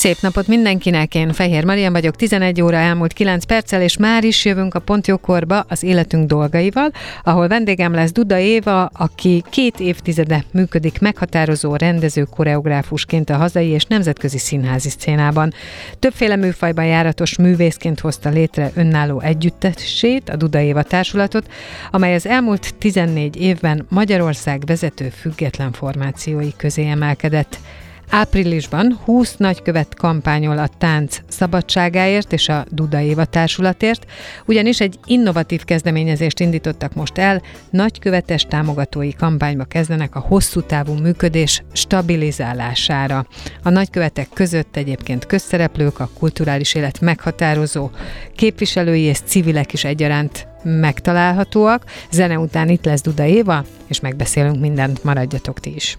Szép napot mindenkinek, én Fehér Marian vagyok, 11 óra elmúlt 9 perccel, és már is jövünk a Pontjókorba az életünk dolgaival, ahol vendégem lesz Duda Éva, aki két évtizede működik meghatározó rendező koreográfusként a hazai és nemzetközi színházi szcénában. Többféle műfajban járatos művészként hozta létre önálló együttesét, a Duda Éva társulatot, amely az elmúlt 14 évben Magyarország vezető független formációi közé emelkedett. Áprilisban 20 nagykövet kampányol a tánc szabadságáért és a Duda Éva társulatért, ugyanis egy innovatív kezdeményezést indítottak most el, nagykövetes támogatói kampányba kezdenek a hosszú távú működés stabilizálására. A nagykövetek között egyébként közszereplők, a kulturális élet meghatározó képviselői és civilek is egyaránt megtalálhatóak. Zene után itt lesz Duda Éva, és megbeszélünk mindent, maradjatok ti is.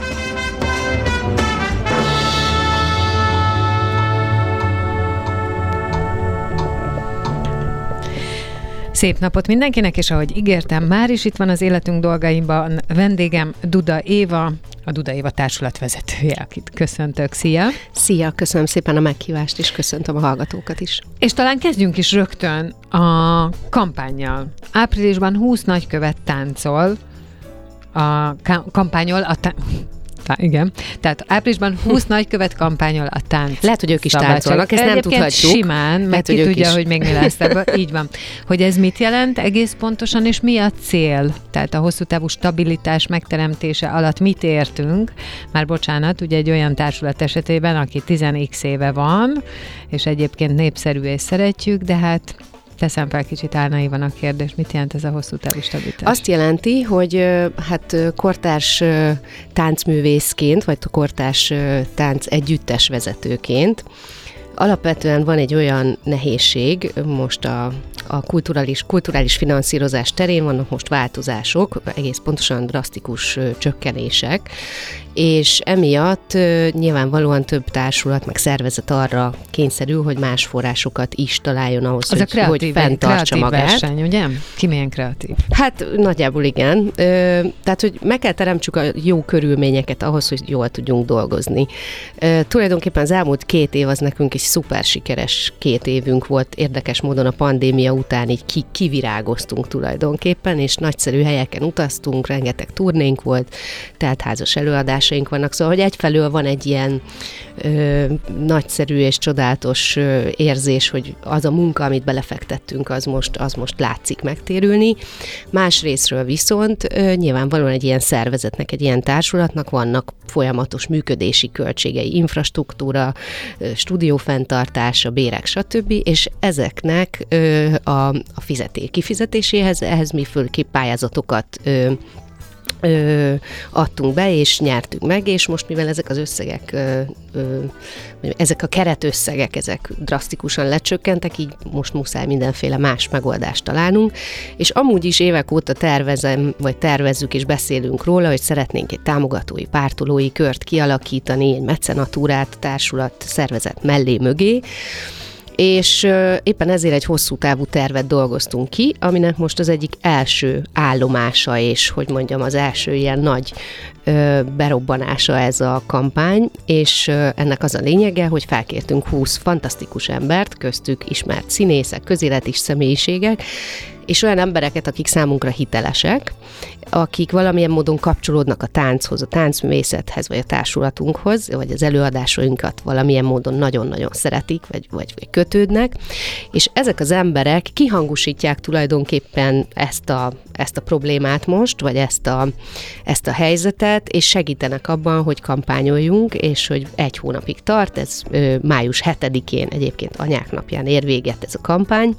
Szép napot mindenkinek, és ahogy ígértem, már is itt van az életünk dolgaimban vendégem Duda Éva, a Duda Éva társulat vezetője, akit köszöntök. Szia! Szia, köszönöm szépen a meghívást, és köszöntöm a hallgatókat is. És talán kezdjünk is rögtön a kampányjal. Áprilisban 20 nagykövet táncol, a kampányol, a tá- Igen. Tehát áprilisban 20 nagykövet kampányol a tánc. Lehet, hogy ők is táncolnak, ezt nem tudhatjuk. simán, meg ki tudja, is. hogy még mi lesz ebből. Így van. Hogy ez mit jelent egész pontosan, és mi a cél? Tehát a hosszú távú stabilitás megteremtése alatt mit értünk? Már bocsánat, ugye egy olyan társulat esetében, aki 10x éve van, és egyébként népszerű és szeretjük, de hát teszem fel kicsit álnaivan a kérdés, mit jelent ez a hosszú távú stabilitás? Azt jelenti, hogy hát kortárs táncművészként, vagy kortárs tánc együttes vezetőként alapvetően van egy olyan nehézség most a a kulturális, kulturális finanszírozás terén vannak most változások, egész pontosan drasztikus csökkenések, és emiatt nyilvánvalóan több társulat, meg szervezet arra kényszerül, hogy más forrásokat is találjon ahhoz, Az hogy, a kreatív, hogy fenntartsa magát. Verseny, ugye? Ki milyen kreatív? Hát nagyjából igen. Tehát, hogy meg kell teremtsük a jó körülményeket ahhoz, hogy jól tudjunk dolgozni. Tulajdonképpen az elmúlt két év az nekünk egy szuper sikeres két évünk volt, érdekes módon a pandémia után így ki, kivirágoztunk tulajdonképpen, és nagyszerű helyeken utaztunk, rengeteg turnénk volt, tehát házas előadásaink vannak, szóval, hogy egyfelől van egy ilyen ö, nagyszerű és csodálatos ö, érzés, hogy az a munka, amit belefektettünk, az most, az most látszik megtérülni. Másrésztről viszont ö, nyilvánvalóan egy ilyen szervezetnek, egy ilyen társulatnak vannak folyamatos működési költségei, infrastruktúra, stúdiófenntartása, bérek, stb., és ezeknek ö, a, a fizeté, kifizetéséhez, ehhez mi fölképp pályázatokat ö, ö, adtunk be, és nyertünk meg, és most mivel ezek az összegek, ö, ö, ezek a keretösszegek, ezek drasztikusan lecsökkentek, így most muszáj mindenféle más megoldást találnunk, és amúgy is évek óta tervezem, vagy tervezzük és beszélünk róla, hogy szeretnénk egy támogatói, pártolói kört kialakítani, egy mecenatúrát, társulat, szervezet mellé mögé, és éppen ezért egy hosszú távú tervet dolgoztunk ki, aminek most az egyik első állomása, és hogy mondjam, az első ilyen nagy berobbanása ez a kampány, és ennek az a lényege, hogy felkértünk 20 fantasztikus embert, köztük ismert színészek, közéleti személyiségek, és olyan embereket, akik számunkra hitelesek, akik valamilyen módon kapcsolódnak a tánchoz, a táncművészethez, vagy a társulatunkhoz, vagy az előadásainkat valamilyen módon nagyon-nagyon szeretik, vagy, vagy, vagy kötődnek, és ezek az emberek kihangosítják tulajdonképpen ezt a, ezt a problémát most, vagy ezt a, ezt a helyzetet, és segítenek abban, hogy kampányoljunk, és hogy egy hónapig tart, ez ö, május 7-én egyébként anyák napján ér véget ez a kampány,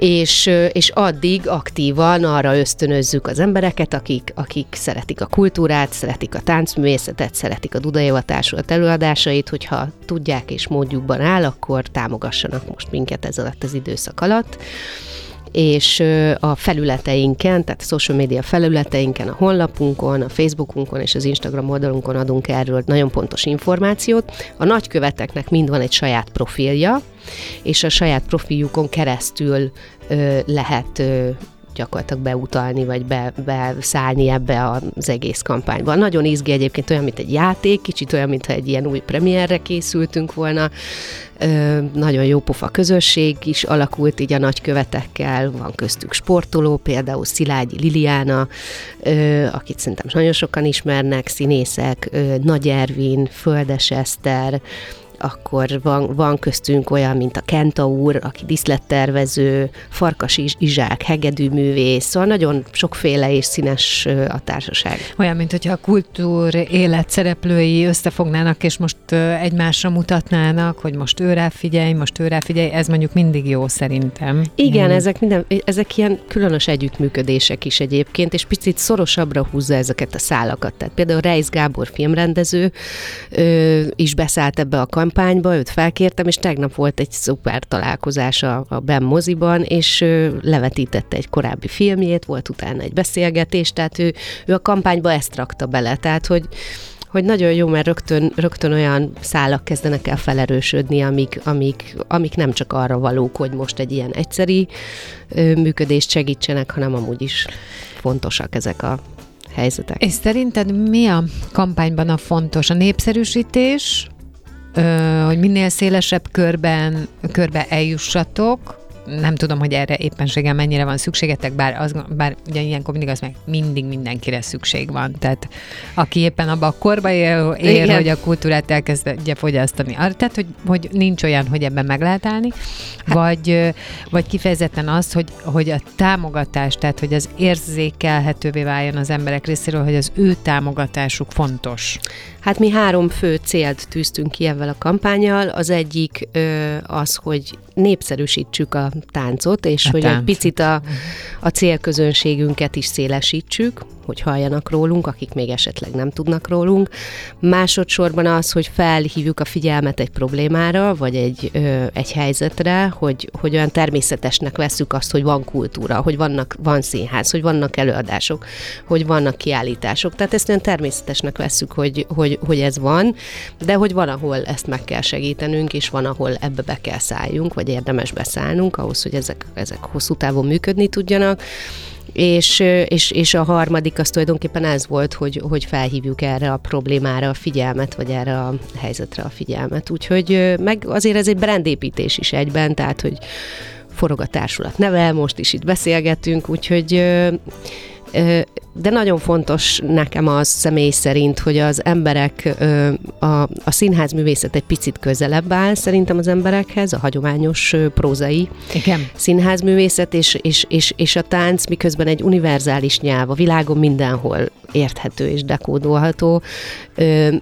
és, és addig aktívan arra ösztönözzük az embereket, akik, akik szeretik a kultúrát, szeretik a táncművészetet, szeretik a Duda előadásait, hogyha tudják és módjukban áll, akkor támogassanak most minket ez alatt az időszak alatt és a felületeinken, tehát a social media felületeinken, a honlapunkon, a Facebookunkon és az Instagram oldalunkon adunk erről nagyon pontos információt. A nagyköveteknek mind van egy saját profilja, és a saját profiljukon keresztül ö, lehet ö, gyakorlatilag beutalni, vagy be, beszállni ebbe az egész kampányba. Nagyon izgi egyébként olyan, mint egy játék, kicsit olyan, mintha egy ilyen új premierre készültünk volna. Ö, nagyon jó pofa közösség is alakult így a nagykövetekkel, van köztük sportoló, például Szilágyi Liliana, ö, akit szerintem nagyon sokan ismernek, színészek, ö, Nagy Ervin, Földes Eszter, akkor van, van köztünk olyan, mint a Kenta úr, aki diszlettervező, Farkas Izsák, hegedűművész, szóval nagyon sokféle és színes a társaság. Olyan, mint hogyha a kultúr élet szereplői összefognának, és most egymásra mutatnának, hogy most őrá figyelj, most őrá figyelj, ez mondjuk mindig jó szerintem. Igen, mm. ezek, minden, ezek ilyen különös együttműködések is egyébként, és picit szorosabbra húzza ezeket a szálakat. Tehát például Reis Gábor filmrendező ö, is beszállt ebbe a kampányba, őt felkértem, és tegnap volt egy szuper találkozás a, a Ben moziban, és ő levetítette egy korábbi filmjét, volt utána egy beszélgetés, tehát ő, ő a kampányba ezt rakta bele, tehát hogy hogy nagyon jó, mert rögtön, rögtön olyan szálak kezdenek el felerősödni, amik, amik, amik nem csak arra valók, hogy most egy ilyen egyszeri ö, működést segítsenek, hanem amúgy is fontosak ezek a helyzetek. És szerinted mi a kampányban a fontos? A népszerűsítés, hogy minél szélesebb körben, körbe eljussatok, nem tudom, hogy erre éppenséggel mennyire van szükségetek, bár, az, bár ugye ilyenkor mindig az meg mindig mindenkire szükség van. Tehát aki éppen abban a korba él, ér, hogy a kultúrát elkezdje fogyasztani. Tehát, hogy, hogy nincs olyan, hogy ebben meg lehet állni, hát. vagy, vagy kifejezetten az, hogy, hogy a támogatás, tehát hogy az érzékelhetővé váljon az emberek részéről, hogy az ő támogatásuk fontos. Hát mi három fő célt tűztünk ki ebben a kampányjal. Az egyik az, hogy népszerűsítsük a táncot, és a hogy tánc. egy picit a, a célközönségünket is szélesítsük, hogy halljanak rólunk, akik még esetleg nem tudnak rólunk. Másodszorban az, hogy felhívjuk a figyelmet egy problémára, vagy egy, ö, egy helyzetre, hogy, hogy olyan természetesnek veszük azt, hogy van kultúra, hogy vannak, van színház, hogy vannak előadások, hogy vannak kiállítások. Tehát ezt olyan természetesnek veszük, hogy, hogy, hogy ez van, de hogy van, ahol ezt meg kell segítenünk, és van, ahol ebbe be kell szálljunk, vagy érdemes beszállnunk ahhoz, hogy ezek, ezek hosszú távon működni tudjanak. És, és, és a harmadik az tulajdonképpen ez volt, hogy, hogy felhívjuk erre a problémára a figyelmet, vagy erre a helyzetre a figyelmet. Úgyhogy meg azért ez egy brandépítés is egyben, tehát hogy forog a társulat neve, most is itt beszélgetünk, úgyhogy de nagyon fontos nekem az személy szerint, hogy az emberek, a, a színház művészet egy picit közelebb áll szerintem az emberekhez, a hagyományos prózai Igen. színházművészet, és, és, és, és a tánc miközben egy univerzális nyelv, a világon mindenhol érthető és dekódolható,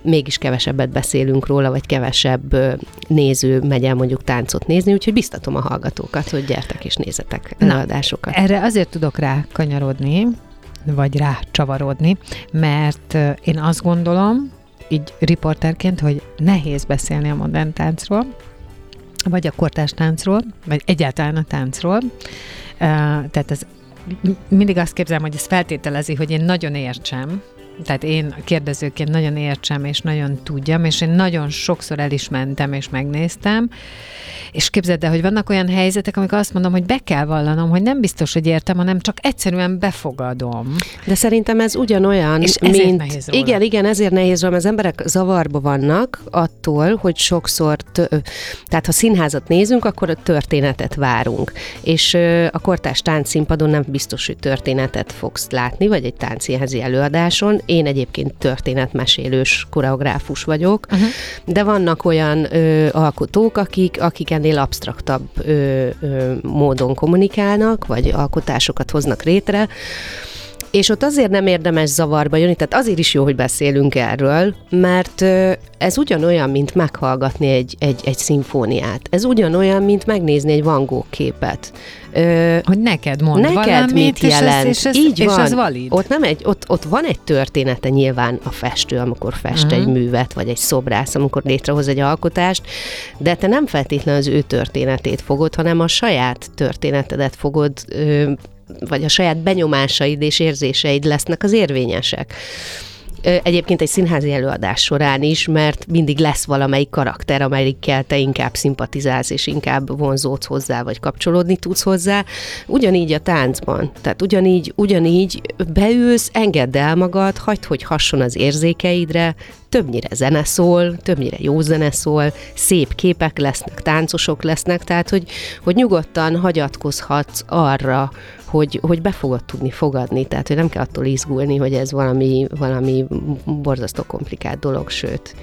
mégis kevesebbet beszélünk róla, vagy kevesebb néző megy el mondjuk táncot nézni, úgyhogy biztatom a hallgatókat, hogy gyertek és nézzetek előadásokat. Erre azért tudok rá kanyarodni, vagy rá csavarodni, mert én azt gondolom, így riporterként, hogy nehéz beszélni a modern táncról, vagy a kortás táncról, vagy egyáltalán a táncról. Tehát ez mindig azt képzelem, hogy ez feltételezi, hogy én nagyon értsem, tehát én kérdezőként nagyon értsem, és nagyon tudjam, és én nagyon sokszor el is mentem, és megnéztem, és képzeld el, hogy vannak olyan helyzetek, amikor azt mondom, hogy be kell vallanom, hogy nem biztos, hogy értem, hanem csak egyszerűen befogadom. De szerintem ez ugyanolyan, És ezért mint... nehéz róla. Igen, igen, ezért nehéz róla, mert az emberek zavarba vannak attól, hogy sokszor, tö- tehát ha színházat nézünk, akkor a történetet várunk. És a kortás táncszínpadon nem biztos, hogy történetet fogsz látni, vagy egy táncszínházi előadáson. Én egyébként történetmesélős koreográfus vagyok, uh-huh. de vannak olyan ö, alkotók, akik, akik ennél absztraktabb ö, ö, módon kommunikálnak, vagy alkotásokat hoznak létre, és ott azért nem érdemes zavarba jönni, tehát azért is jó, hogy beszélünk erről, mert ez ugyanolyan, mint meghallgatni egy, egy, egy szimfóniát. Ez ugyanolyan, mint megnézni egy Van Gogh képet. Ö, Hogy neked mond Neked valamit, mit és, jelent? Ez, és, ez, Így és van. ez valid. Ott, nem egy, ott, ott van egy története nyilván a festő, amikor fest uh-huh. egy művet, vagy egy szobrász, amikor létrehoz egy alkotást, de te nem feltétlenül az ő történetét fogod, hanem a saját történetedet fogod ö, vagy a saját benyomásaid és érzéseid lesznek az érvényesek. Egyébként egy színházi előadás során is, mert mindig lesz valamelyik karakter, amelyikkel te inkább szimpatizálsz, és inkább vonzódsz hozzá, vagy kapcsolódni tudsz hozzá. Ugyanígy a táncban. Tehát ugyanígy, ugyanígy beülsz, engedd el magad, hagyd, hogy hasson az érzékeidre, többnyire zene szól, többnyire jó zene szól, szép képek lesznek, táncosok lesznek, tehát hogy, hogy nyugodtan hagyatkozhatsz arra, hogy, hogy be fogod tudni fogadni, tehát hogy nem kell attól izgulni, hogy ez valami, valami borzasztó komplikált dolog, sőt.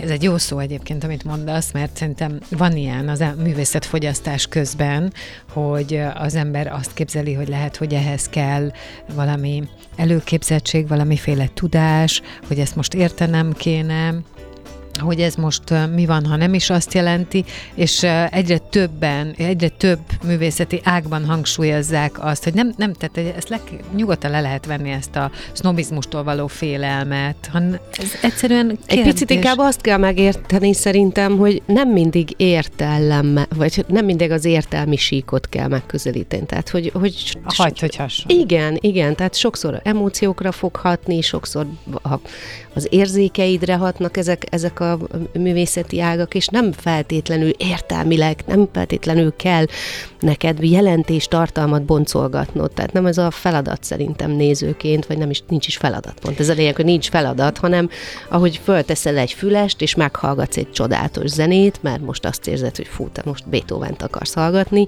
Ez egy jó szó egyébként, amit mondasz, mert szerintem van ilyen az művészetfogyasztás közben, hogy az ember azt képzeli, hogy lehet, hogy ehhez kell valami előképzettség, valamiféle tudás, hogy ezt most értenem kéne, hogy ez most mi van, ha nem is azt jelenti, és egyre többen, egyre több művészeti ágban hangsúlyozzák azt, hogy nem, nem tehát ezt le, nyugodtan le lehet venni ezt a sznobizmustól való félelmet, hanem ez egyszerűen Egy kérdés. picit inkább azt kell megérteni szerintem, hogy nem mindig értelem, vagy nem mindig az értelmi síkot kell megközelíteni. Tehát, hogy, hogy Hagyj, hogy hasonl. Igen, igen, tehát sokszor emóciókra fog hatni, sokszor az érzékeidre hatnak ezek, ezek a művészeti ágak, és nem feltétlenül értelmileg, nem feltétlenül kell neked jelentés tartalmat boncolgatnod. Tehát nem ez a feladat szerintem nézőként, vagy nem is nincs is feladat. Pont ez a lényeg, hogy nincs feladat, hanem ahogy fölteszel egy fülest, és meghallgatsz egy csodálatos zenét, mert most azt érzed, hogy fú, te most Beethoven-t akarsz hallgatni,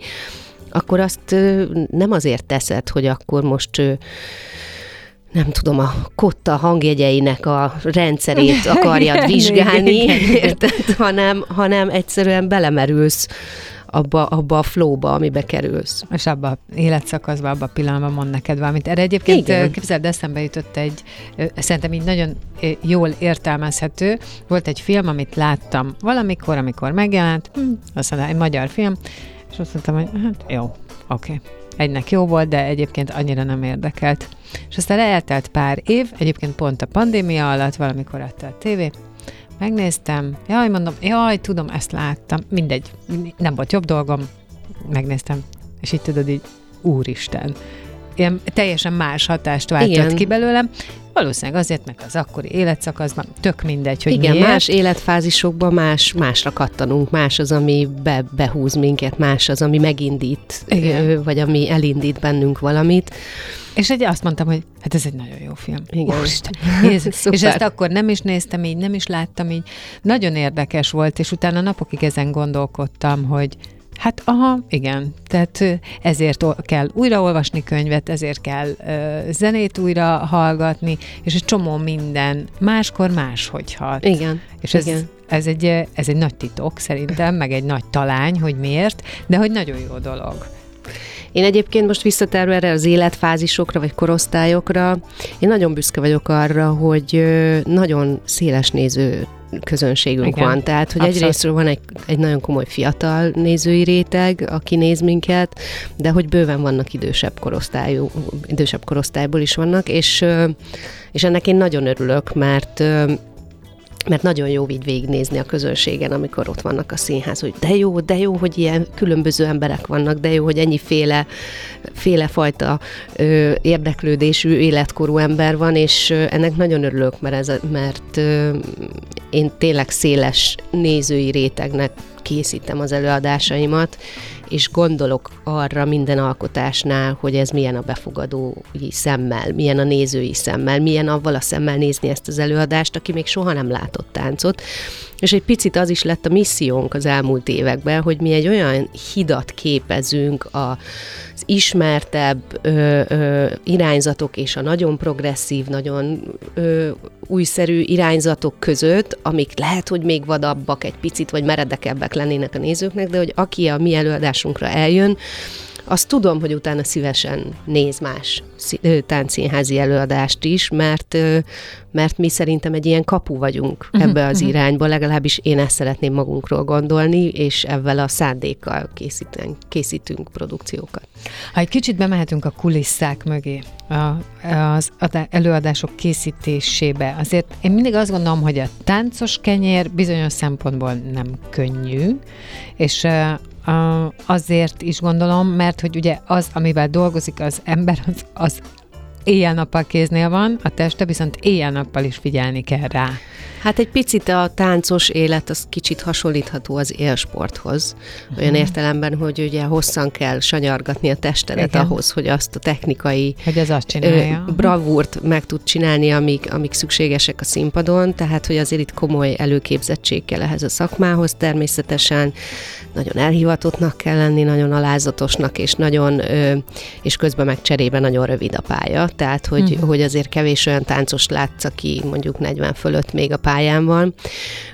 akkor azt nem azért teszed, hogy akkor most nem tudom, a kotta hangjegyeinek a rendszerét akarjad vizsgálni, érted? Hanem, hanem egyszerűen belemerülsz abba, abba a flowba, amibe kerülsz. És abban a életszakaszban, abban a pillanatban mond neked valamit. Erre egyébként Igen. Képzeld, eszembe jutott egy, szerintem így nagyon jól értelmezhető. Volt egy film, amit láttam valamikor, amikor megjelent, hm, azt mondta, egy magyar film, és azt mondtam, hogy hát jó, oké. Okay. Egynek jó volt, de egyébként annyira nem érdekelt. És aztán eltelt pár év, egyébként pont a pandémia alatt, valamikor adta a tévé, megnéztem, jaj, mondom, jaj, tudom, ezt láttam, mindegy, nem volt jobb dolgom, megnéztem, és így tudod, így, úristen, ilyen teljesen más hatást váltott Igen. Ki belőlem, valószínűleg azért, mert az akkori életszakaszban tök mindegy, hogy Igen, miért. más életfázisokban más, másra kattanunk, más az, ami be, behúz minket, más az, ami megindít, Igen. vagy ami elindít bennünk valamit. És egy azt mondtam, hogy hát ez egy nagyon jó film. Igen. Úristen, és ezt akkor nem is néztem így, nem is láttam így. Nagyon érdekes volt, és utána napokig ezen gondolkodtam, hogy Hát aha, igen. Tehát ezért kell újraolvasni könyvet, ezért kell ö, zenét újra hallgatni, és egy csomó minden máskor máshogy hat. Igen. És ez, igen. ez, egy, ez egy nagy titok szerintem, meg egy nagy talány, hogy miért, de hogy nagyon jó dolog. Én egyébként most visszatérve erre az életfázisokra, vagy korosztályokra, én nagyon büszke vagyok arra, hogy nagyon széles néző közönségünk Igen. van. Tehát, hogy Abszolút. egyrésztről van egy, egy nagyon komoly fiatal nézői réteg, aki néz minket, de hogy bőven vannak idősebb korosztályú, idősebb korosztályból is vannak, és, és ennek én nagyon örülök, mert mert nagyon jó így végignézni a közönségen, amikor ott vannak a színház, hogy de jó, de jó, hogy ilyen különböző emberek vannak, de jó, hogy ennyi féle, féle fajta ö, érdeklődésű, életkorú ember van, és ö, ennek nagyon örülök, mert, ez, mert ö, én tényleg széles nézői rétegnek készítem az előadásaimat, és gondolok arra minden alkotásnál, hogy ez milyen a befogadói szemmel, milyen a nézői szemmel, milyen avval a szemmel nézni ezt az előadást, aki még soha nem látott táncot. És egy picit az is lett a missziónk az elmúlt években, hogy mi egy olyan hidat képezünk az ismertebb ö, ö, irányzatok és a nagyon progresszív, nagyon ö, újszerű irányzatok között, amik lehet, hogy még vadabbak egy picit, vagy meredekebbek lennének a nézőknek, de hogy aki a mi előadásunkra eljön, azt tudom, hogy utána szívesen néz más táncszínházi előadást is, mert, mert mi szerintem egy ilyen kapu vagyunk uh-huh, ebbe az uh-huh. irányba, legalábbis én ezt szeretném magunkról gondolni, és ebben a szándékkal készítünk, készítünk produkciókat. Ha egy kicsit bemehetünk a kulisszák mögé, az előadások készítésébe, azért én mindig azt gondolom, hogy a táncos kenyér bizonyos szempontból nem könnyű, és azért is gondolom, mert hogy ugye az, amivel dolgozik az ember, az, az éjjel-nappal kéznél van, a teste viszont éjjel-nappal is figyelni kell rá. Hát egy picit a táncos élet az kicsit hasonlítható az élsporthoz. Olyan uh-huh. értelemben, hogy ugye hosszan kell sanyargatni a testedet Igen. ahhoz, hogy azt a technikai hogy az azt csinálja. Ö, bravúrt meg tud csinálni, amik, amik szükségesek a színpadon, tehát hogy azért itt komoly előképzettség kell ehhez a szakmához természetesen, nagyon elhivatottnak kell lenni, nagyon alázatosnak, és nagyon, és közben meg cserébe nagyon rövid a pálya, tehát hogy, uh-huh. hogy azért kevés olyan táncos látsz, aki mondjuk 40 fölött még a pályán van.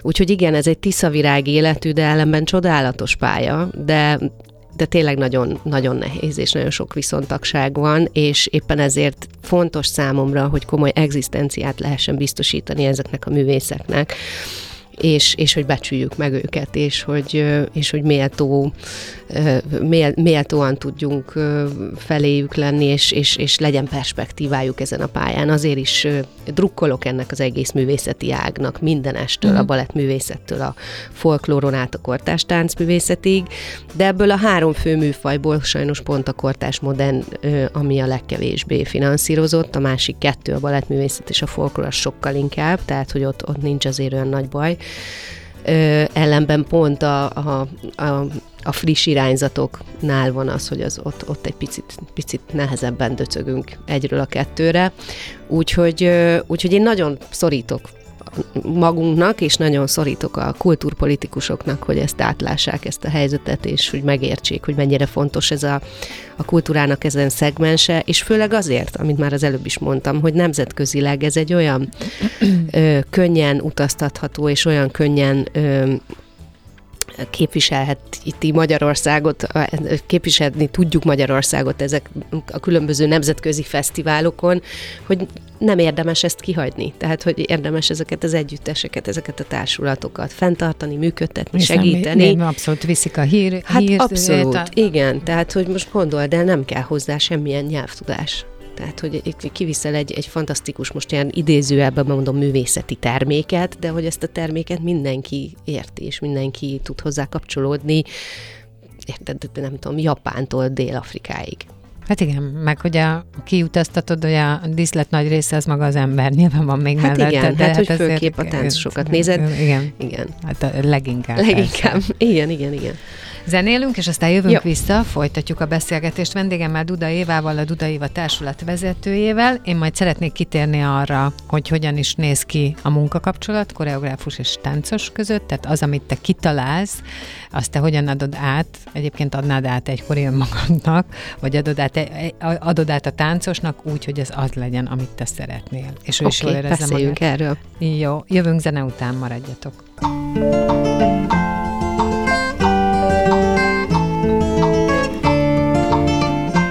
Úgyhogy igen, ez egy tiszavirág életű, de ellenben csodálatos pálya, de de tényleg nagyon, nagyon nehéz, és nagyon sok viszontagság van, és éppen ezért fontos számomra, hogy komoly egzisztenciát lehessen biztosítani ezeknek a művészeknek és, és hogy becsüljük meg őket, és hogy, és hogy méltó, méltóan tudjunk feléjük lenni, és, és, és legyen perspektívájuk ezen a pályán. Azért is drukkolok ennek az egész művészeti ágnak, mindenestől, a balettművészettől, a folklóron át a kortás táncművészetig, de ebből a három fő műfajból sajnos pont a kortás modern, ami a legkevésbé finanszírozott, a másik kettő, a balettművészet és a folklór sokkal inkább, tehát hogy ott, ott nincs azért olyan nagy baj. Ö, ellenben pont a, a, a, a friss irányzatoknál van az, hogy az ott, ott egy picit, picit nehezebben döcögünk egyről a kettőre. Úgyhogy, úgyhogy én nagyon szorítok magunknak, és nagyon szorítok a kultúrpolitikusoknak, hogy ezt átlássák, ezt a helyzetet, és hogy megértsék, hogy mennyire fontos ez a, a kultúrának ezen szegmense, és főleg azért, amit már az előbb is mondtam, hogy nemzetközileg ez egy olyan ö, könnyen utaztatható, és olyan könnyen ö, képviselheti Magyarországot, képviselni tudjuk Magyarországot ezek a különböző nemzetközi fesztiválokon, hogy nem érdemes ezt kihagyni. Tehát, hogy érdemes ezeket az együtteseket, ezeket a társulatokat fenntartani, működtetni, Hiszen segíteni. Mi, mi abszolút viszik a hír. Hát hír, abszolút, a... igen. Tehát, hogy most gondold el, nem kell hozzá semmilyen nyelvtudás. Tehát, hogy kiviszel egy, egy fantasztikus, most ilyen idézőjelben mondom, művészeti terméket, de hogy ezt a terméket mindenki érti, és mindenki tud hozzá kapcsolódni, érted, nem tudom, Japántól Dél-Afrikáig. Hát igen, meg hogy a kiutaztatod, hogy a díszlet nagy része az maga az ember, nyilván van még hát mellette. Igen, de hát, hát hogy főképp a táncosokat nézed. Igen. Igen. Hát a leginkább. Leginkább. Persze. Igen, igen, igen. Zenélünk, és aztán jövünk Jó. vissza, folytatjuk a beszélgetést vendégemmel Duda Évával, a Duda Éva társulat vezetőjével. Én majd szeretnék kitérni arra, hogy hogyan is néz ki a munkakapcsolat koreográfus és táncos között, tehát az, amit te kitalálsz, azt te hogyan adod át, egyébként adnád át egykor magadnak, vagy adod át, e, adod át a táncosnak úgy, hogy ez az legyen, amit te szeretnél. És ő okay, is jól érezze magát. erről. Jó, jövünk zene után, maradjatok.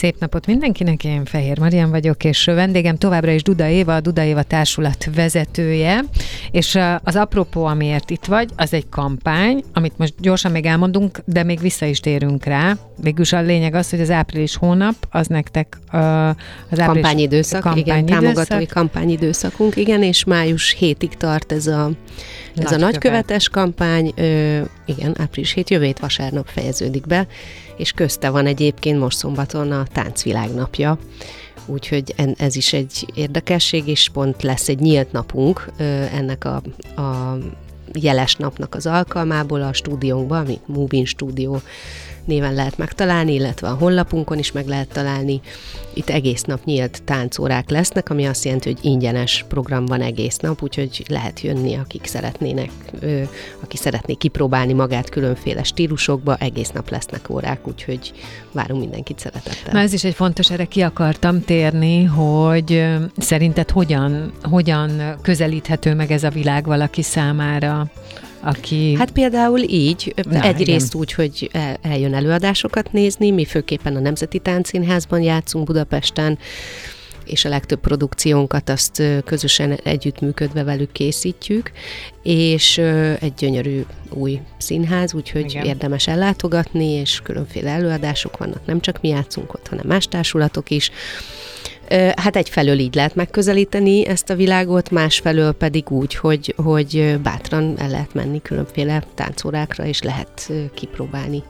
Szép napot mindenkinek, én Fehér Marian vagyok, és vendégem továbbra is Duda Éva, a Duda Éva társulat vezetője, és az apropó, amiért itt vagy, az egy kampány, amit most gyorsan még elmondunk, de még vissza is térünk rá. Végülis a lényeg az, hogy az április hónap, az nektek az április kampányidőszak, kampányidőszak. igen, támogatói kampányidőszakunk, igen, és május hétig tart ez a ez Nagy a nagykövetes kampány, ö, igen, április 7 jövő vasárnap fejeződik be, és közte van egyébként most szombaton a táncvilágnapja, úgyhogy ez is egy érdekesség, és pont lesz egy nyílt napunk ennek a, a jeles napnak az alkalmából a stúdiónkban, amit Movin Studio néven lehet megtalálni, illetve a honlapunkon is meg lehet találni. Itt egész nap nyílt táncórák lesznek, ami azt jelenti, hogy ingyenes program van egész nap, úgyhogy lehet jönni, akik szeretnének, ö, aki szeretné kipróbálni magát különféle stílusokba, egész nap lesznek órák, úgyhogy várunk mindenkit szeretettel. Na ez is egy fontos, erre ki akartam térni, hogy szerinted hogyan, hogyan közelíthető meg ez a világ valaki számára? Aki... Hát például így, Na, egyrészt igen. úgy, hogy eljön előadásokat nézni, mi főképpen a Nemzeti Táncszínházban játszunk Budapesten, és a legtöbb produkciónkat azt közösen együttműködve velük készítjük, és egy gyönyörű új színház, úgyhogy Igen. érdemes ellátogatni, és különféle előadások vannak, nem csak mi játszunk ott, hanem más társulatok is. Hát egyfelől így lehet megközelíteni ezt a világot, másfelől pedig úgy, hogy, hogy bátran el lehet menni különféle táncórákra, és lehet kipróbálni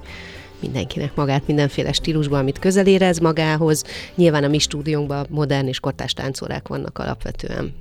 mindenkinek magát mindenféle stílusban, amit közel érez magához. Nyilván a mi stúdiónkban modern és kortás táncórák vannak alapvetően.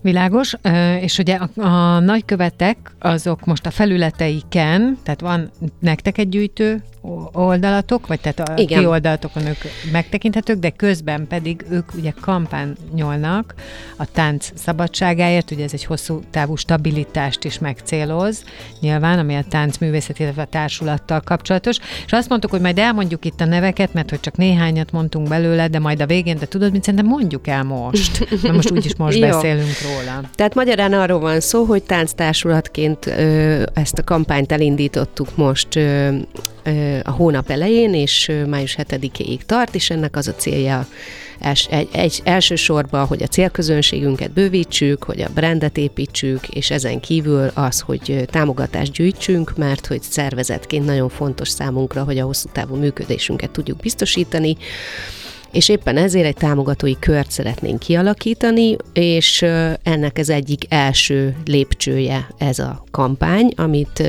Világos, és ugye a, a nagykövetek azok most a felületeiken, tehát van nektek egy gyűjtő oldalatok, vagy tehát a Igen. ti oldalatokon ők megtekinthetők, de közben pedig ők ugye kampányolnak a tánc szabadságáért, ugye ez egy hosszú távú stabilitást is megcéloz, nyilván, ami a táncművészet, illetve a társulattal kapcsolatos, és azt mondtuk, hogy majd elmondjuk itt a neveket, mert hogy csak néhányat mondtunk belőle, de majd a végén, de tudod, mit szerintem mondjuk el most, mert most úgyis most beszélünk róla. Tehát magyarán arról van szó, hogy tánctársulatként ö, ezt a kampányt elindítottuk most ö, a hónap elején, és május 7-ig tart, és ennek az a célja els, egy, egy, elsősorban, hogy a célközönségünket bővítsük, hogy a brandet építsük, és ezen kívül az, hogy támogatást gyűjtsünk, mert hogy szervezetként nagyon fontos számunkra, hogy a hosszú távú működésünket tudjuk biztosítani, és éppen ezért egy támogatói kört szeretnénk kialakítani, és ennek ez egyik első lépcsője ez a kampány, amit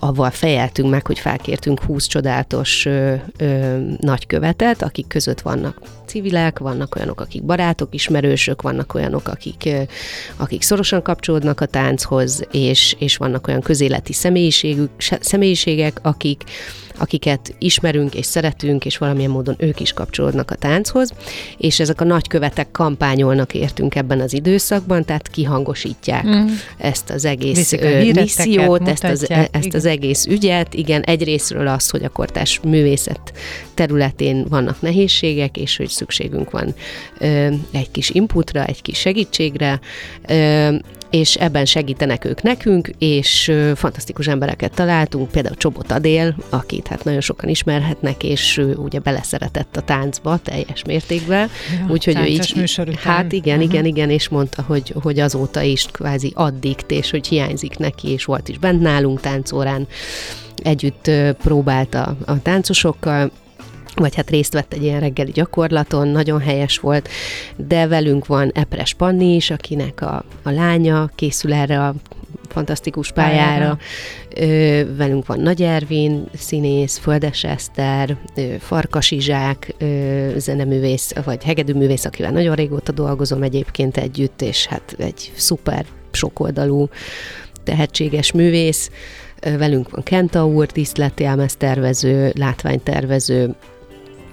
avval fejeltünk meg, hogy felkértünk 20 csodálatos ö, ö, nagykövetet, akik között vannak civilek, vannak olyanok, akik barátok, ismerősök, vannak olyanok, akik, ö, akik szorosan kapcsolódnak a tánchoz, és, és vannak olyan közéleti személyiségük, személyiségek, akik akiket ismerünk és szeretünk, és valamilyen módon ők is kapcsolódnak a tánchoz, és ezek a nagykövetek kampányolnak értünk ebben az időszakban, tehát kihangosítják mm. ezt az egész missziót, ezt az, e- ezt az egész ügyet. Igen, egyrésztről az, hogy a kortás művészet területén vannak nehézségek, és hogy szükségünk van ö, egy kis inputra, egy kis segítségre, ö, és ebben segítenek ők nekünk, és fantasztikus embereket találtunk, például Csobot Adél, akit hát nagyon sokan ismerhetnek, és ő ugye beleszeretett a táncba teljes mértékben. Ja, Úgyhogy ő így, hát igen, uh-huh. igen, igen, és mondta, hogy, hogy azóta is kvázi addikt, és hogy hiányzik neki, és volt is bent nálunk táncórán, együtt próbálta a táncosokkal, vagy hát részt vett egy ilyen reggeli gyakorlaton, nagyon helyes volt, de velünk van Epres Panni is, akinek a, a lánya készül erre a fantasztikus pályára. Ö, velünk van Nagy Ervin, színész, Földes Eszter, ö, Farkas Izsák, ö, zeneművész, vagy hegedűművész, akivel nagyon régóta dolgozom egyébként együtt, és hát egy szuper sokoldalú tehetséges művész. Velünk van Kenta úr, díszleti tervező, látványtervező,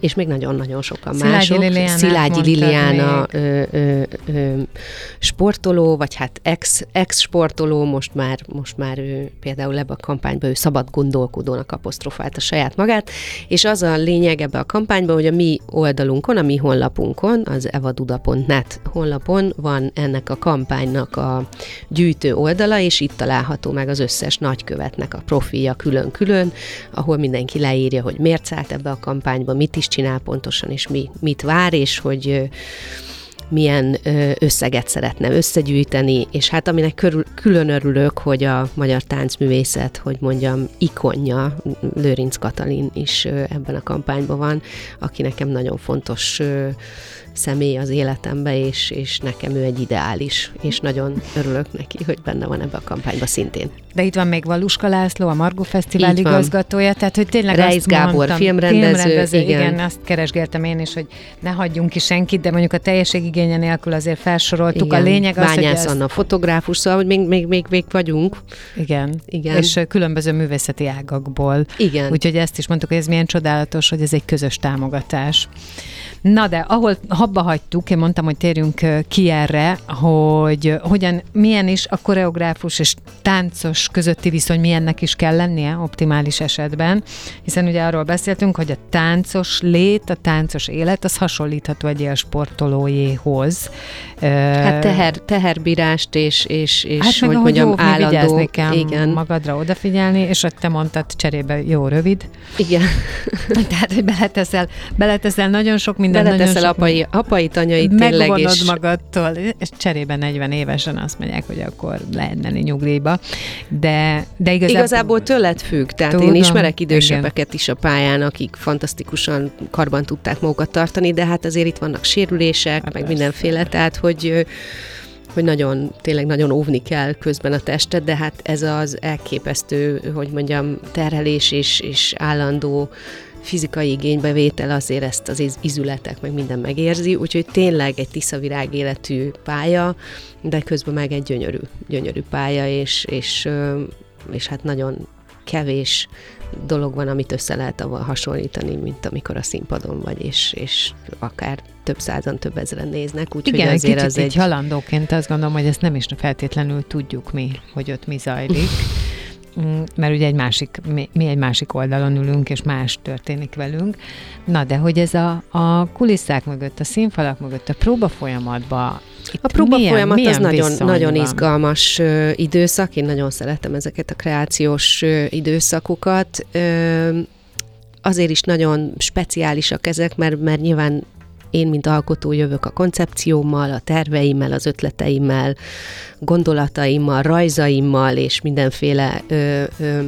és még nagyon-nagyon sokan Szilágyi mások. Liliánát Szilágyi Liliana ö, ö, ö, sportoló, vagy hát ex, ex-sportoló, most már, most már ő például ebbe a kampányba ő szabad gondolkodónak apostrofált a saját magát, és az a lényeg ebbe a kampányban, hogy a mi oldalunkon, a mi honlapunkon, az evaduda.net honlapon van ennek a kampánynak a gyűjtő oldala, és itt található meg az összes nagykövetnek a profilja külön-külön, ahol mindenki leírja, hogy miért szállt ebbe a kampányba, mit is csinál pontosan, és mi, mit vár, és hogy milyen összeget szeretne összegyűjteni, és hát aminek körül, külön örülök, hogy a magyar táncművészet, hogy mondjam, ikonja, Lőrinc Katalin is ebben a kampányban van, aki nekem nagyon fontos személy az életembe, és, és nekem ő egy ideális, és nagyon örülök neki, hogy benne van ebbe a kampányba szintén. De itt van még Valuska László, a Margó Fesztivál igazgatója, tehát hogy tényleg Reis azt Gábor, mondtam, filmrendező, filmrendező igen. igen. azt keresgéltem én is, hogy ne hagyjunk ki senkit, de mondjuk a teljességigénye nélkül azért felsoroltuk. Igen. A lényeg az, hogy Bányász ez, Anna fotográfus, szóval hogy még, még, még, még vagyunk. igen, Igen. és különböző művészeti ágakból. Igen. Úgyhogy ezt is mondtuk, hogy ez milyen csodálatos, hogy ez egy közös támogatás. Na de, ahol habba hagytuk, én mondtam, hogy térjünk ki erre, hogy hogyan, milyen is a koreográfus és táncos közötti viszony, milyennek is kell lennie optimális esetben, hiszen ugye arról beszéltünk, hogy a táncos lét, a táncos élet, az hasonlítható egy ilyen sportolójéhoz. Hát teher, teherbírást és, és, és Hát hogy mondjam, jó, állandó. vigyázni kell Igen, magadra odafigyelni, és te mondtad cserébe jó rövid. igen. Tehát, hogy beleteszel, beleteszel nagyon sok mindent, Beleteszel nagyon apai, apai tanyait tényleg, és magadtól, és cserébe 40 évesen azt mondják, hogy akkor lehet menni nyugdíjba. De, de igazából, Igazából tőled függ, tehát Tudom, én ismerek idősebbeket is a pályán, akik fantasztikusan karban tudták magukat tartani, de hát azért itt vannak sérülések, Hát meg persze. mindenféle, tehát hogy hogy nagyon, tényleg nagyon óvni kell közben a testet, de hát ez az elképesztő, hogy mondjam, terhelés és, és állandó fizikai igénybevétel azért ezt az iz- izületek, meg minden megérzi, úgyhogy tényleg egy tiszavirág életű pálya, de közben meg egy gyönyörű, gyönyörű pálya, és, és, és hát nagyon kevés dolog van, amit össze lehet avval hasonlítani, mint amikor a színpadon vagy, és, és akár több százan, több ezeren néznek, úgyhogy igen, azért kicsit az egy... halandóként azt gondolom, hogy ezt nem is feltétlenül tudjuk mi, hogy ott mi zajlik. Mm, Mert ugye egy másik, mi, egy másik oldalon ülünk, és más történik velünk. Na, de hogy ez a, a kulisszák mögött, a színfalak mögött, a próba folyamatban A próba milyen, folyamat milyen az nagyon, nagyon van? izgalmas ö, időszak, én nagyon szeretem ezeket a kreációs ö, időszakokat. Ö, azért is nagyon speciálisak ezek, mert, mert nyilván én, mint alkotó jövök a koncepciómmal, a terveimmel, az ötleteimmel, gondolataimmal, rajzaimmal és mindenféle ö, ö,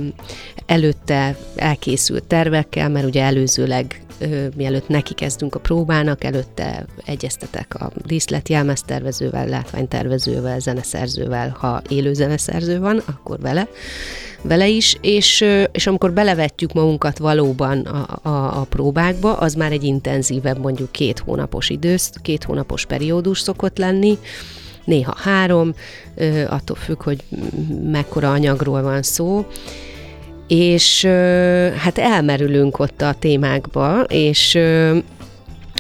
előtte elkészült tervekkel, mert ugye előzőleg mielőtt neki kezdünk a próbának, előtte egyeztetek a díszlet jelmeztervezővel, látványtervezővel, zeneszerzővel, ha élő zeneszerző van, akkor vele, vele is, és, és amikor belevetjük magunkat valóban a, a, a próbákba, az már egy intenzívebb, mondjuk két hónapos idősz, két hónapos periódus szokott lenni, néha három, attól függ, hogy mekkora anyagról van szó, és hát elmerülünk ott a témákba, és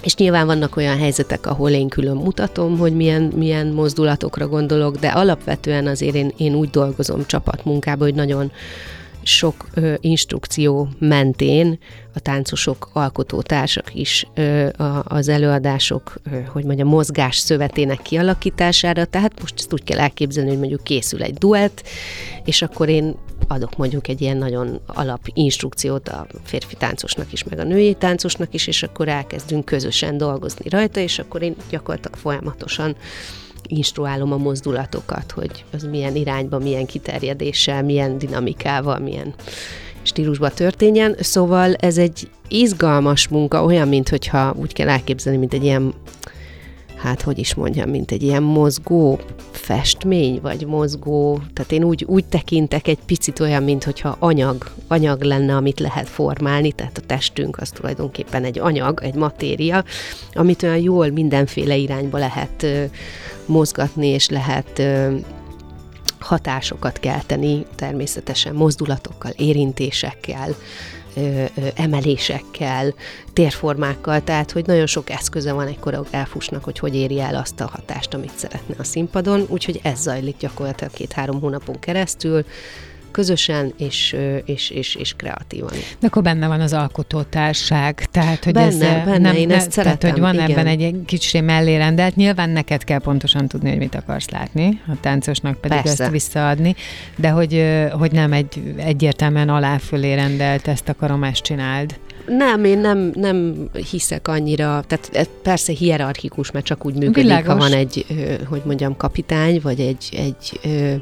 és nyilván vannak olyan helyzetek, ahol én külön mutatom, hogy milyen, milyen mozdulatokra gondolok, de alapvetően azért én, én úgy dolgozom csapatmunkában, hogy nagyon sok ö, instrukció mentén a táncosok, alkotótársak is ö, a, az előadások, ö, hogy mondjam, mozgás szövetének kialakítására, tehát most ezt úgy kell elképzelni, hogy mondjuk készül egy duett, és akkor én adok mondjuk egy ilyen nagyon alap instrukciót a férfi táncosnak is, meg a női táncosnak is, és akkor elkezdünk közösen dolgozni rajta, és akkor én gyakorlatilag folyamatosan instruálom a mozdulatokat, hogy az milyen irányba, milyen kiterjedéssel, milyen dinamikával, milyen stílusban történjen. Szóval ez egy izgalmas munka, olyan, mint hogyha úgy kell elképzelni, mint egy ilyen hát hogy is mondjam, mint egy ilyen mozgó festmény, vagy mozgó, tehát én úgy, úgy tekintek egy picit olyan, mint hogyha anyag, anyag lenne, amit lehet formálni, tehát a testünk az tulajdonképpen egy anyag, egy matéria, amit olyan jól mindenféle irányba lehet ö, mozgatni, és lehet ö, hatásokat kelteni, természetesen mozdulatokkal, érintésekkel, emelésekkel, térformákkal, tehát hogy nagyon sok eszköze van egy koreográfusnak, hogy hogy éri el azt a hatást, amit szeretne a színpadon, úgyhogy ez zajlik gyakorlatilag két-három hónapon keresztül, közösen és, és, és, és kreatívan. De akkor benne van az alkotótárság, tehát hogy benne, ez benne, nem, én ezt tehát, szeretem, hogy van igen. ebben egy kicsi mellérendelt, nyilván neked kell pontosan tudni, hogy mit akarsz látni, a táncosnak pedig Persze. ezt visszaadni, de hogy, hogy nem egy egyértelműen aláfölé rendelt, ezt akarom, ezt csináld. Nem, én nem, nem hiszek annyira, tehát ez persze hierarchikus, mert csak úgy működik, Világos. ha van egy, ö, hogy mondjam, kapitány, vagy egy, egy ö,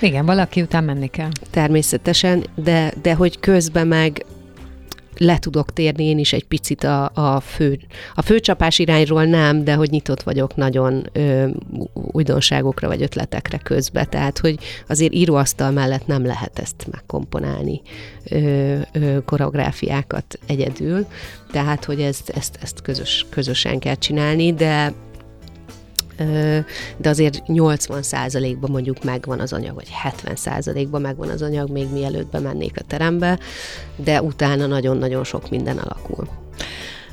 Igen, valaki után menni kell. természetesen, de, de hogy közben meg le tudok térni én is egy picit a, a, fő, a főcsapás irányról nem, de hogy nyitott vagyok nagyon ö, újdonságokra vagy ötletekre közbe, tehát hogy azért íróasztal mellett nem lehet ezt megkomponálni ö, ö, koreográfiákat egyedül, tehát hogy ezt, ezt, ezt közös, közösen kell csinálni, de de azért 80%-ban mondjuk megvan az anyag, vagy 70%-ban megvan az anyag, még mielőtt bemennék a terembe, de utána nagyon-nagyon sok minden alakul.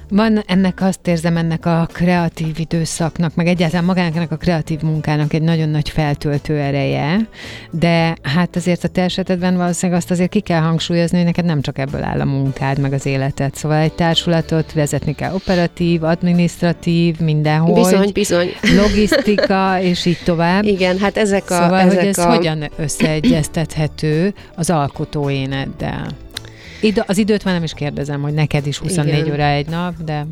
Van ennek, azt érzem, ennek a kreatív időszaknak, meg egyáltalán magának a kreatív munkának egy nagyon nagy feltöltő ereje, de hát azért a te esetedben valószínűleg azt azért ki kell hangsúlyozni, hogy neked nem csak ebből áll a munkád, meg az életed. Szóval egy társulatot vezetni kell operatív, administratív, mindenhol. Bizony, bizony. Logisztika, és így tovább. Igen, hát ezek a... Szóval, ezek hogy ez a... hogyan összeegyeztethető az alkotó éneddel? Id- az időt már nem is kérdezem, hogy neked is 24 Igen. óra egy nap, de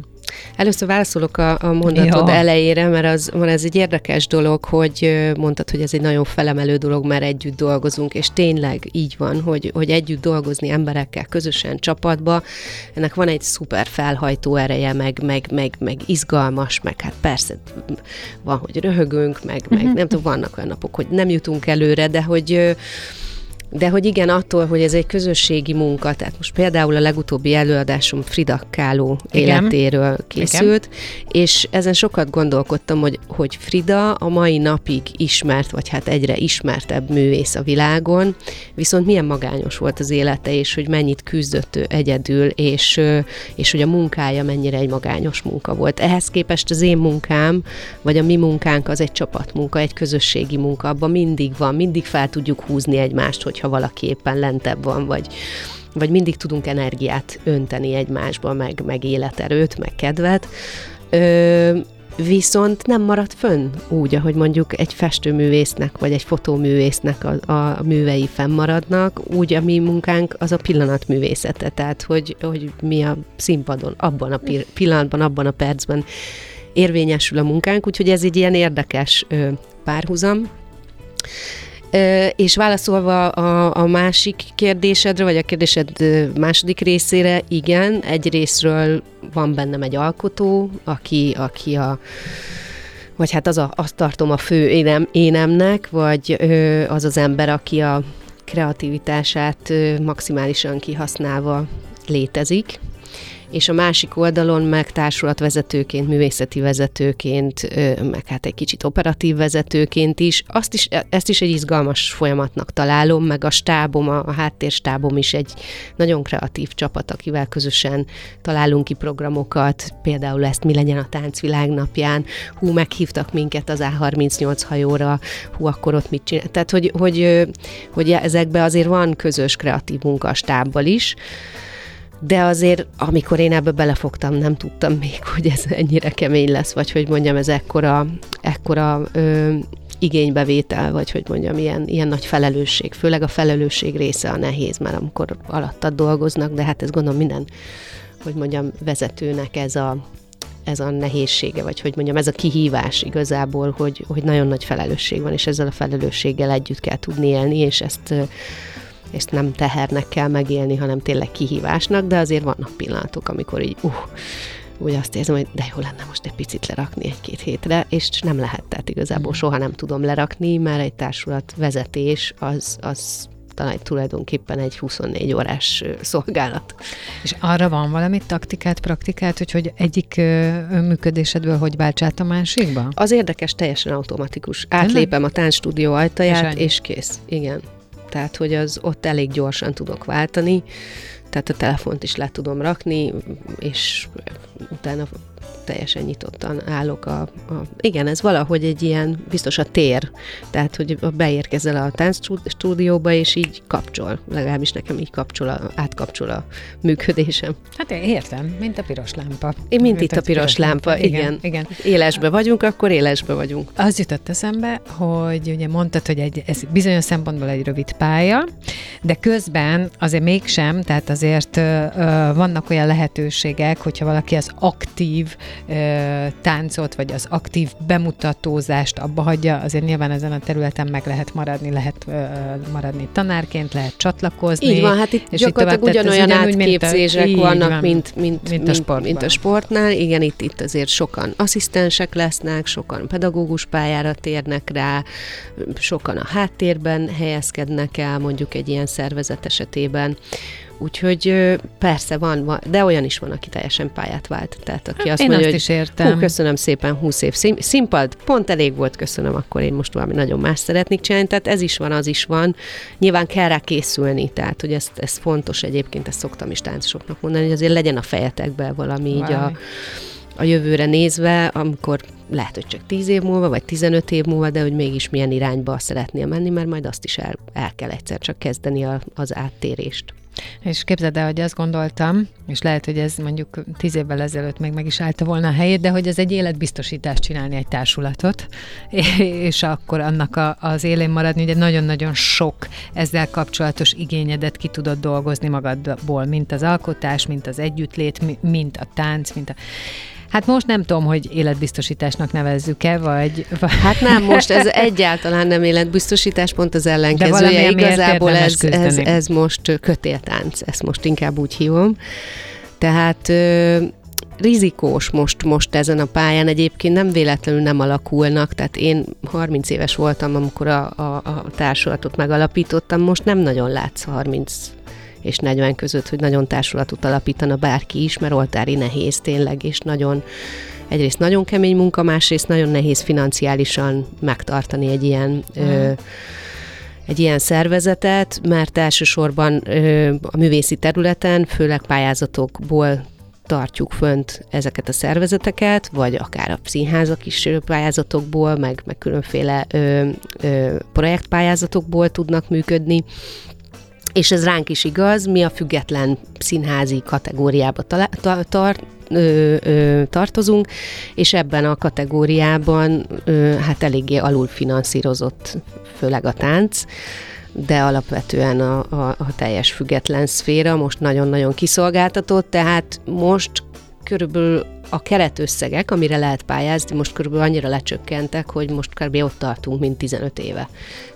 Először válaszolok a, a mondatod Jó. elejére, mert az, mert ez egy érdekes dolog, hogy mondtad, hogy ez egy nagyon felemelő dolog, mert együtt dolgozunk, és tényleg így van, hogy, hogy együtt dolgozni emberekkel, közösen, csapatba, ennek van egy szuper felhajtó ereje, meg, meg, meg, meg izgalmas, meg hát persze van, hogy röhögünk, meg, meg nem tudom, vannak olyan napok, hogy nem jutunk előre, de hogy de hogy igen, attól, hogy ez egy közösségi munka, tehát most például a legutóbbi előadásom Frida Kahlo Igen. életéről készült, és ezen sokat gondolkodtam, hogy, hogy Frida a mai napig ismert, vagy hát egyre ismertebb művész a világon, viszont milyen magányos volt az élete, és hogy mennyit küzdött ő egyedül, és, és hogy a munkája mennyire egy magányos munka volt. Ehhez képest az én munkám, vagy a mi munkánk az egy csapatmunka, egy közösségi munka, abban mindig van, mindig fel tudjuk húzni egymást, hogyha valaki éppen lentebb van, vagy, vagy mindig tudunk energiát önteni egymásba, meg, meg életerőt, meg kedvet. Ö, viszont nem marad fönn úgy, ahogy mondjuk egy festőművésznek, vagy egy fotóművésznek a, a művei fennmaradnak, úgy a mi munkánk az a pillanatművészete, tehát hogy, hogy mi a színpadon, abban a pi- pillanatban, abban a percben érvényesül a munkánk, úgyhogy ez egy ilyen érdekes ö, párhuzam. És válaszolva a, a másik kérdésedre, vagy a kérdésed második részére, igen, egy részről van bennem egy alkotó, aki, aki a vagy hát az a, azt tartom a fő énem, énemnek, vagy ö, az az ember, aki a kreativitását ö, maximálisan kihasználva létezik, és a másik oldalon meg társulatvezetőként, művészeti vezetőként, meg hát egy kicsit operatív vezetőként is, azt is, ezt is egy izgalmas folyamatnak találom, meg a stábom, a, a háttérstábom is egy nagyon kreatív csapat, akivel közösen találunk ki programokat, például ezt mi legyen a táncvilág hú, meghívtak minket az A38 hajóra, hú, akkor ott mit csinál. Tehát, hogy, hogy, hogy ezekbe azért van közös kreatív munka a stábbal is, de azért, amikor én ebbe belefogtam, nem tudtam még, hogy ez ennyire kemény lesz, vagy hogy mondjam, ez ekkora, ekkora ö, igénybevétel, vagy hogy mondjam, ilyen, ilyen nagy felelősség. Főleg a felelősség része a nehéz, mert amikor alattad dolgoznak, de hát ez gondolom minden, hogy mondjam, vezetőnek ez a, ez a nehézsége, vagy hogy mondjam, ez a kihívás igazából, hogy, hogy nagyon nagy felelősség van, és ezzel a felelősséggel együtt kell tudni élni, és ezt ezt nem tehernek kell megélni, hanem tényleg kihívásnak, de azért vannak pillanatok, amikor így, uh, úgy azt érzem, hogy de jó lenne most egy picit lerakni egy-két hétre, és nem lehet, tehát igazából soha nem tudom lerakni, mert egy társulat vezetés az, az talán tulajdonképpen egy 24 órás szolgálat. És arra van valami taktikát, praktikát, hogy, hogy egyik működésedből hogy válts át a másikba? Az érdekes, teljesen automatikus. Átlépem a táncstúdió ajtaját, és, és kész. Igen. Tehát, hogy az ott elég gyorsan tudok váltani, tehát a telefont is le tudom rakni, és utána teljesen nyitottan állok a, a... Igen, ez valahogy egy ilyen, biztos a tér, tehát, hogy beérkezel a táncstúdióba, és így kapcsol, legalábbis nekem így kapcsol, a, átkapcsol a működésem. Hát én értem, mint a piros lámpa. Én, mint, mint itt a piros, piros lámpa, lámpa. Igen, igen. igen. Élesbe vagyunk, akkor élesbe vagyunk. Az jutott eszembe, hogy ugye mondtad, hogy egy, ez bizonyos szempontból egy rövid pálya, de közben azért mégsem, tehát azért ö, ö, vannak olyan lehetőségek, hogyha valaki az aktív táncot, vagy az aktív bemutatózást abba hagyja, azért nyilván ezen a területen meg lehet maradni, lehet maradni tanárként, lehet csatlakozni. Így van, hát itt és gyakorlatilag itt ugyanolyan ugyanúgy, átképzések mint a, vannak, van, mint, mint, mint, a sportban. mint a sportnál. Igen, itt, itt azért sokan asszisztensek lesznek, sokan pedagógus pályára térnek rá, sokan a háttérben helyezkednek el, mondjuk egy ilyen szervezet esetében. Úgyhogy persze van, van, de olyan is van, aki teljesen pályát vált. Tehát aki hát azt én mondja, azt hogy is értem. Hú, köszönöm szépen, 20 év szín, színpad, pont elég volt, köszönöm, akkor én most valami nagyon más szeretnék csinálni. Tehát ez is van, az is van. Nyilván kell rá készülni, tehát hogy ez, ez fontos egyébként, ezt szoktam is táncosoknak mondani, hogy azért legyen a fejetekben valami így a, a jövőre nézve, amikor lehet, hogy csak 10 év múlva, vagy 15 év múlva, de hogy mégis milyen irányba szeretnél menni, mert majd azt is el, el kell egyszer csak kezdeni a, az áttérést. És képzeld el, hogy azt gondoltam, és lehet, hogy ez mondjuk tíz évvel ezelőtt még meg is állta volna a helyét, de hogy ez egy életbiztosítást csinálni egy társulatot, és akkor annak a, az élén maradni, ugye nagyon-nagyon sok ezzel kapcsolatos igényedet ki tudod dolgozni magadból, mint az alkotás, mint az együttlét, mint a tánc, mint a... Hát most nem tudom, hogy életbiztosításnak nevezzük-e, vagy... Hát nem, most ez egyáltalán nem életbiztosítás, pont az ellenkezője. Igazából ez, ez, ez most kötéltánc, ezt most inkább úgy hívom. Tehát ö, rizikós most, most ezen a pályán egyébként nem véletlenül nem alakulnak, tehát én 30 éves voltam, amikor a, a, a társulatot megalapítottam, most nem nagyon látsz 30 és 40 között, hogy nagyon társulatot alapítana bárki is, mert oltári nehéz tényleg, és nagyon egyrészt nagyon kemény munka, másrészt nagyon nehéz financiálisan megtartani egy ilyen mm. ö, egy ilyen szervezetet, mert elsősorban ö, a művészi területen, főleg pályázatokból tartjuk fönt ezeket a szervezeteket, vagy akár a színházak is pályázatokból, meg, meg különféle ö, ö, projektpályázatokból tudnak működni, és ez ránk is igaz, mi a független színházi kategóriába talá- ta- tar- ö, ö, tartozunk, és ebben a kategóriában ö, hát eléggé alulfinanszírozott, főleg a tánc, de alapvetően a, a, a teljes független szféra most nagyon-nagyon kiszolgáltatott, tehát most körülbelül a keretösszegek, amire lehet pályázni, most körülbelül annyira lecsökkentek, hogy most kb. ott tartunk, mint 15 éve.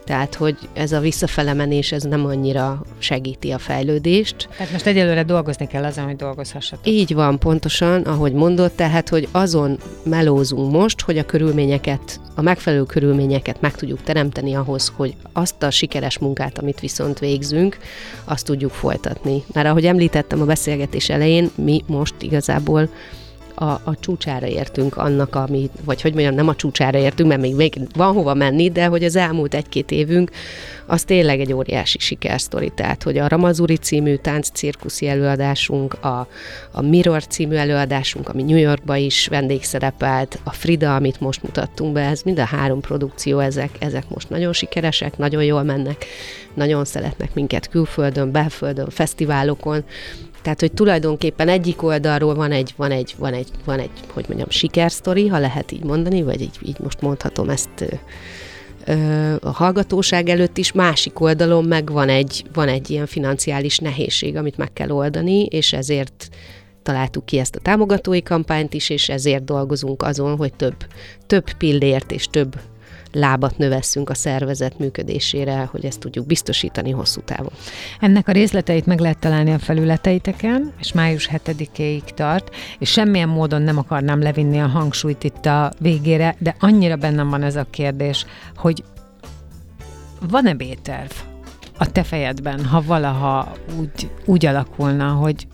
Tehát, hogy ez a visszafele menés, ez nem annyira segíti a fejlődést. Tehát most egyelőre dolgozni kell azon, hogy dolgozhassatok. Így van, pontosan, ahogy mondott, tehát, hogy azon melózunk most, hogy a körülményeket, a megfelelő körülményeket meg tudjuk teremteni ahhoz, hogy azt a sikeres munkát, amit viszont végzünk, azt tudjuk folytatni. Mert ahogy említettem a beszélgetés elején, mi most igazából a, a csúcsára értünk annak, ami, vagy hogy mondjam, nem a csúcsára értünk, mert még, még van hova menni, de hogy az elmúlt egy-két évünk, az tényleg egy óriási sikersztori. Tehát, hogy a Ramazuri című tánccirkuszi előadásunk, a, a Mirror című előadásunk, ami New Yorkba is vendégszerepelt, a Frida, amit most mutattunk be, ez mind a három produkció, ezek, ezek most nagyon sikeresek, nagyon jól mennek, nagyon szeretnek minket külföldön, belföldön, fesztiválokon, tehát, hogy tulajdonképpen egyik oldalról van egy, van egy, van egy, van egy hogy mondjam, sikersztori, ha lehet így mondani, vagy így, így most mondhatom ezt a hallgatóság előtt is, másik oldalon meg van egy, van egy ilyen financiális nehézség, amit meg kell oldani, és ezért találtuk ki ezt a támogatói kampányt is, és ezért dolgozunk azon, hogy több, több pillért és több lábat növesszünk a szervezet működésére, hogy ezt tudjuk biztosítani hosszú távon. Ennek a részleteit meg lehet találni a felületeiteken, és május 7-éig tart, és semmilyen módon nem akarnám levinni a hangsúlyt itt a végére, de annyira bennem van ez a kérdés, hogy van-e B-terv? a te fejedben, ha valaha úgy, úgy alakulna, hogy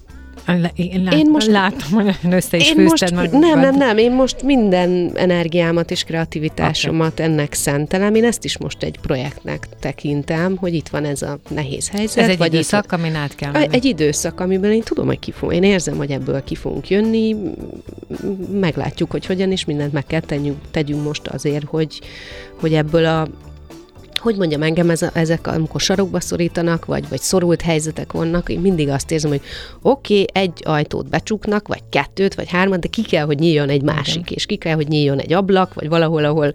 én, lát, én most látom, hogy össze is én most, Nem, nem, nem, én most minden energiámat és kreativitásomat okay. ennek szentelem. Én ezt is most egy projektnek tekintem, hogy itt van ez a nehéz helyzet. Ez egy vagy időszak, itt, amin át kell menni. Egy időszak, amiben én tudom, hogy ki fogunk, én érzem, hogy ebből ki fogunk jönni, meglátjuk, hogy hogyan, és mindent meg kell tegyünk, tegyünk most azért, hogy, hogy ebből a hogy mondjam, engem ez a, ezek, amikor sarokba szorítanak, vagy, vagy szorult helyzetek vannak, én mindig azt érzem, hogy oké, okay, egy ajtót becsuknak, vagy kettőt, vagy hármat, de ki kell, hogy nyíljon egy másik, Igen. és ki kell, hogy nyíljon egy ablak, vagy valahol, ahol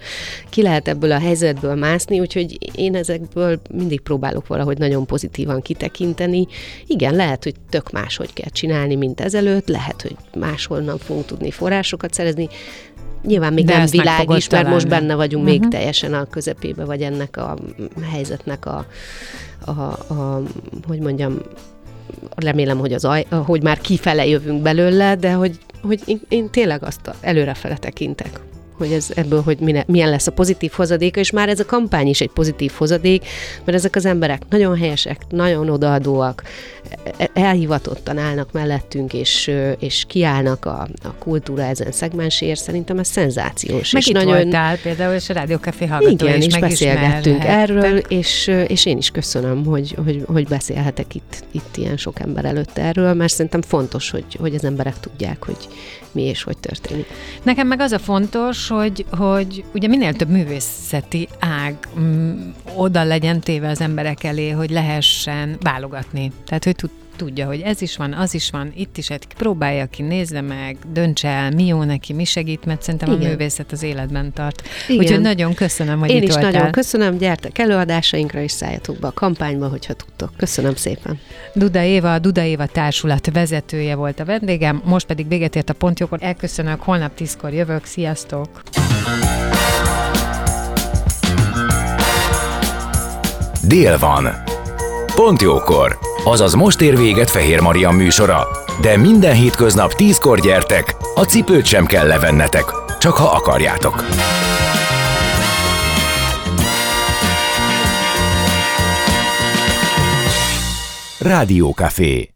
ki lehet ebből a helyzetből mászni, úgyhogy én ezekből mindig próbálok valahogy nagyon pozitívan kitekinteni. Igen, lehet, hogy tök máshogy kell csinálni, mint ezelőtt, lehet, hogy máshol fogunk tudni forrásokat szerezni, Nyilván még De nem világos, mert most benne vagyunk uh-huh. még mhm. teljesen a közepébe, vagy ennek a helyzetnek a, a, a hogy mondjam, remélem, hogy, az aj, hogy már kifele jövünk belőle, de hogy, hogy én, én tényleg azt előrefele tekintek hogy ez ebből, hogy mine, milyen lesz a pozitív hozadéka, és már ez a kampány is egy pozitív hozadék, mert ezek az emberek nagyon helyesek, nagyon odaadóak, e, elhivatottan állnak mellettünk, és, és kiállnak a, a kultúra ezen szegmensért, szerintem ez szenzációs. Meg és itt nagyon... voltál például, és a Rádiókafé hallgató Igen, is beszélgettünk erről, és, és én is köszönöm, hogy, hogy, hogy beszélhetek itt, itt ilyen sok ember előtt erről, mert szerintem fontos, hogy, hogy az emberek tudják, hogy mi és hogy történik. Nekem meg az a fontos, hogy, hogy ugye minél több művészeti ág m, mm, oda legyen téve az emberek elé, hogy lehessen válogatni. Tehát, hogy tud, tudja, hogy ez is van, az is van, itt is, hát próbálja ki, nézze meg, döntse el, mi jó neki, mi segít, mert szerintem Igen. a művészet az életben tart. Igen. Úgyhogy nagyon köszönöm, hogy Én itt is voltál. nagyon köszönöm, gyertek előadásainkra, és szálljatok be a kampányba, hogyha tudtok. Köszönöm szépen. Duda Éva, a Duda Éva társulat vezetője volt a vendégem, most pedig véget ért a pontjókor. Elköszönök, holnap tízkor jövök, sziasztok! Dél van. Pont jókor azaz most ér véget Fehér Maria műsora. De minden hétköznap tízkor gyertek, a cipőt sem kell levennetek, csak ha akarjátok. Rádiókafé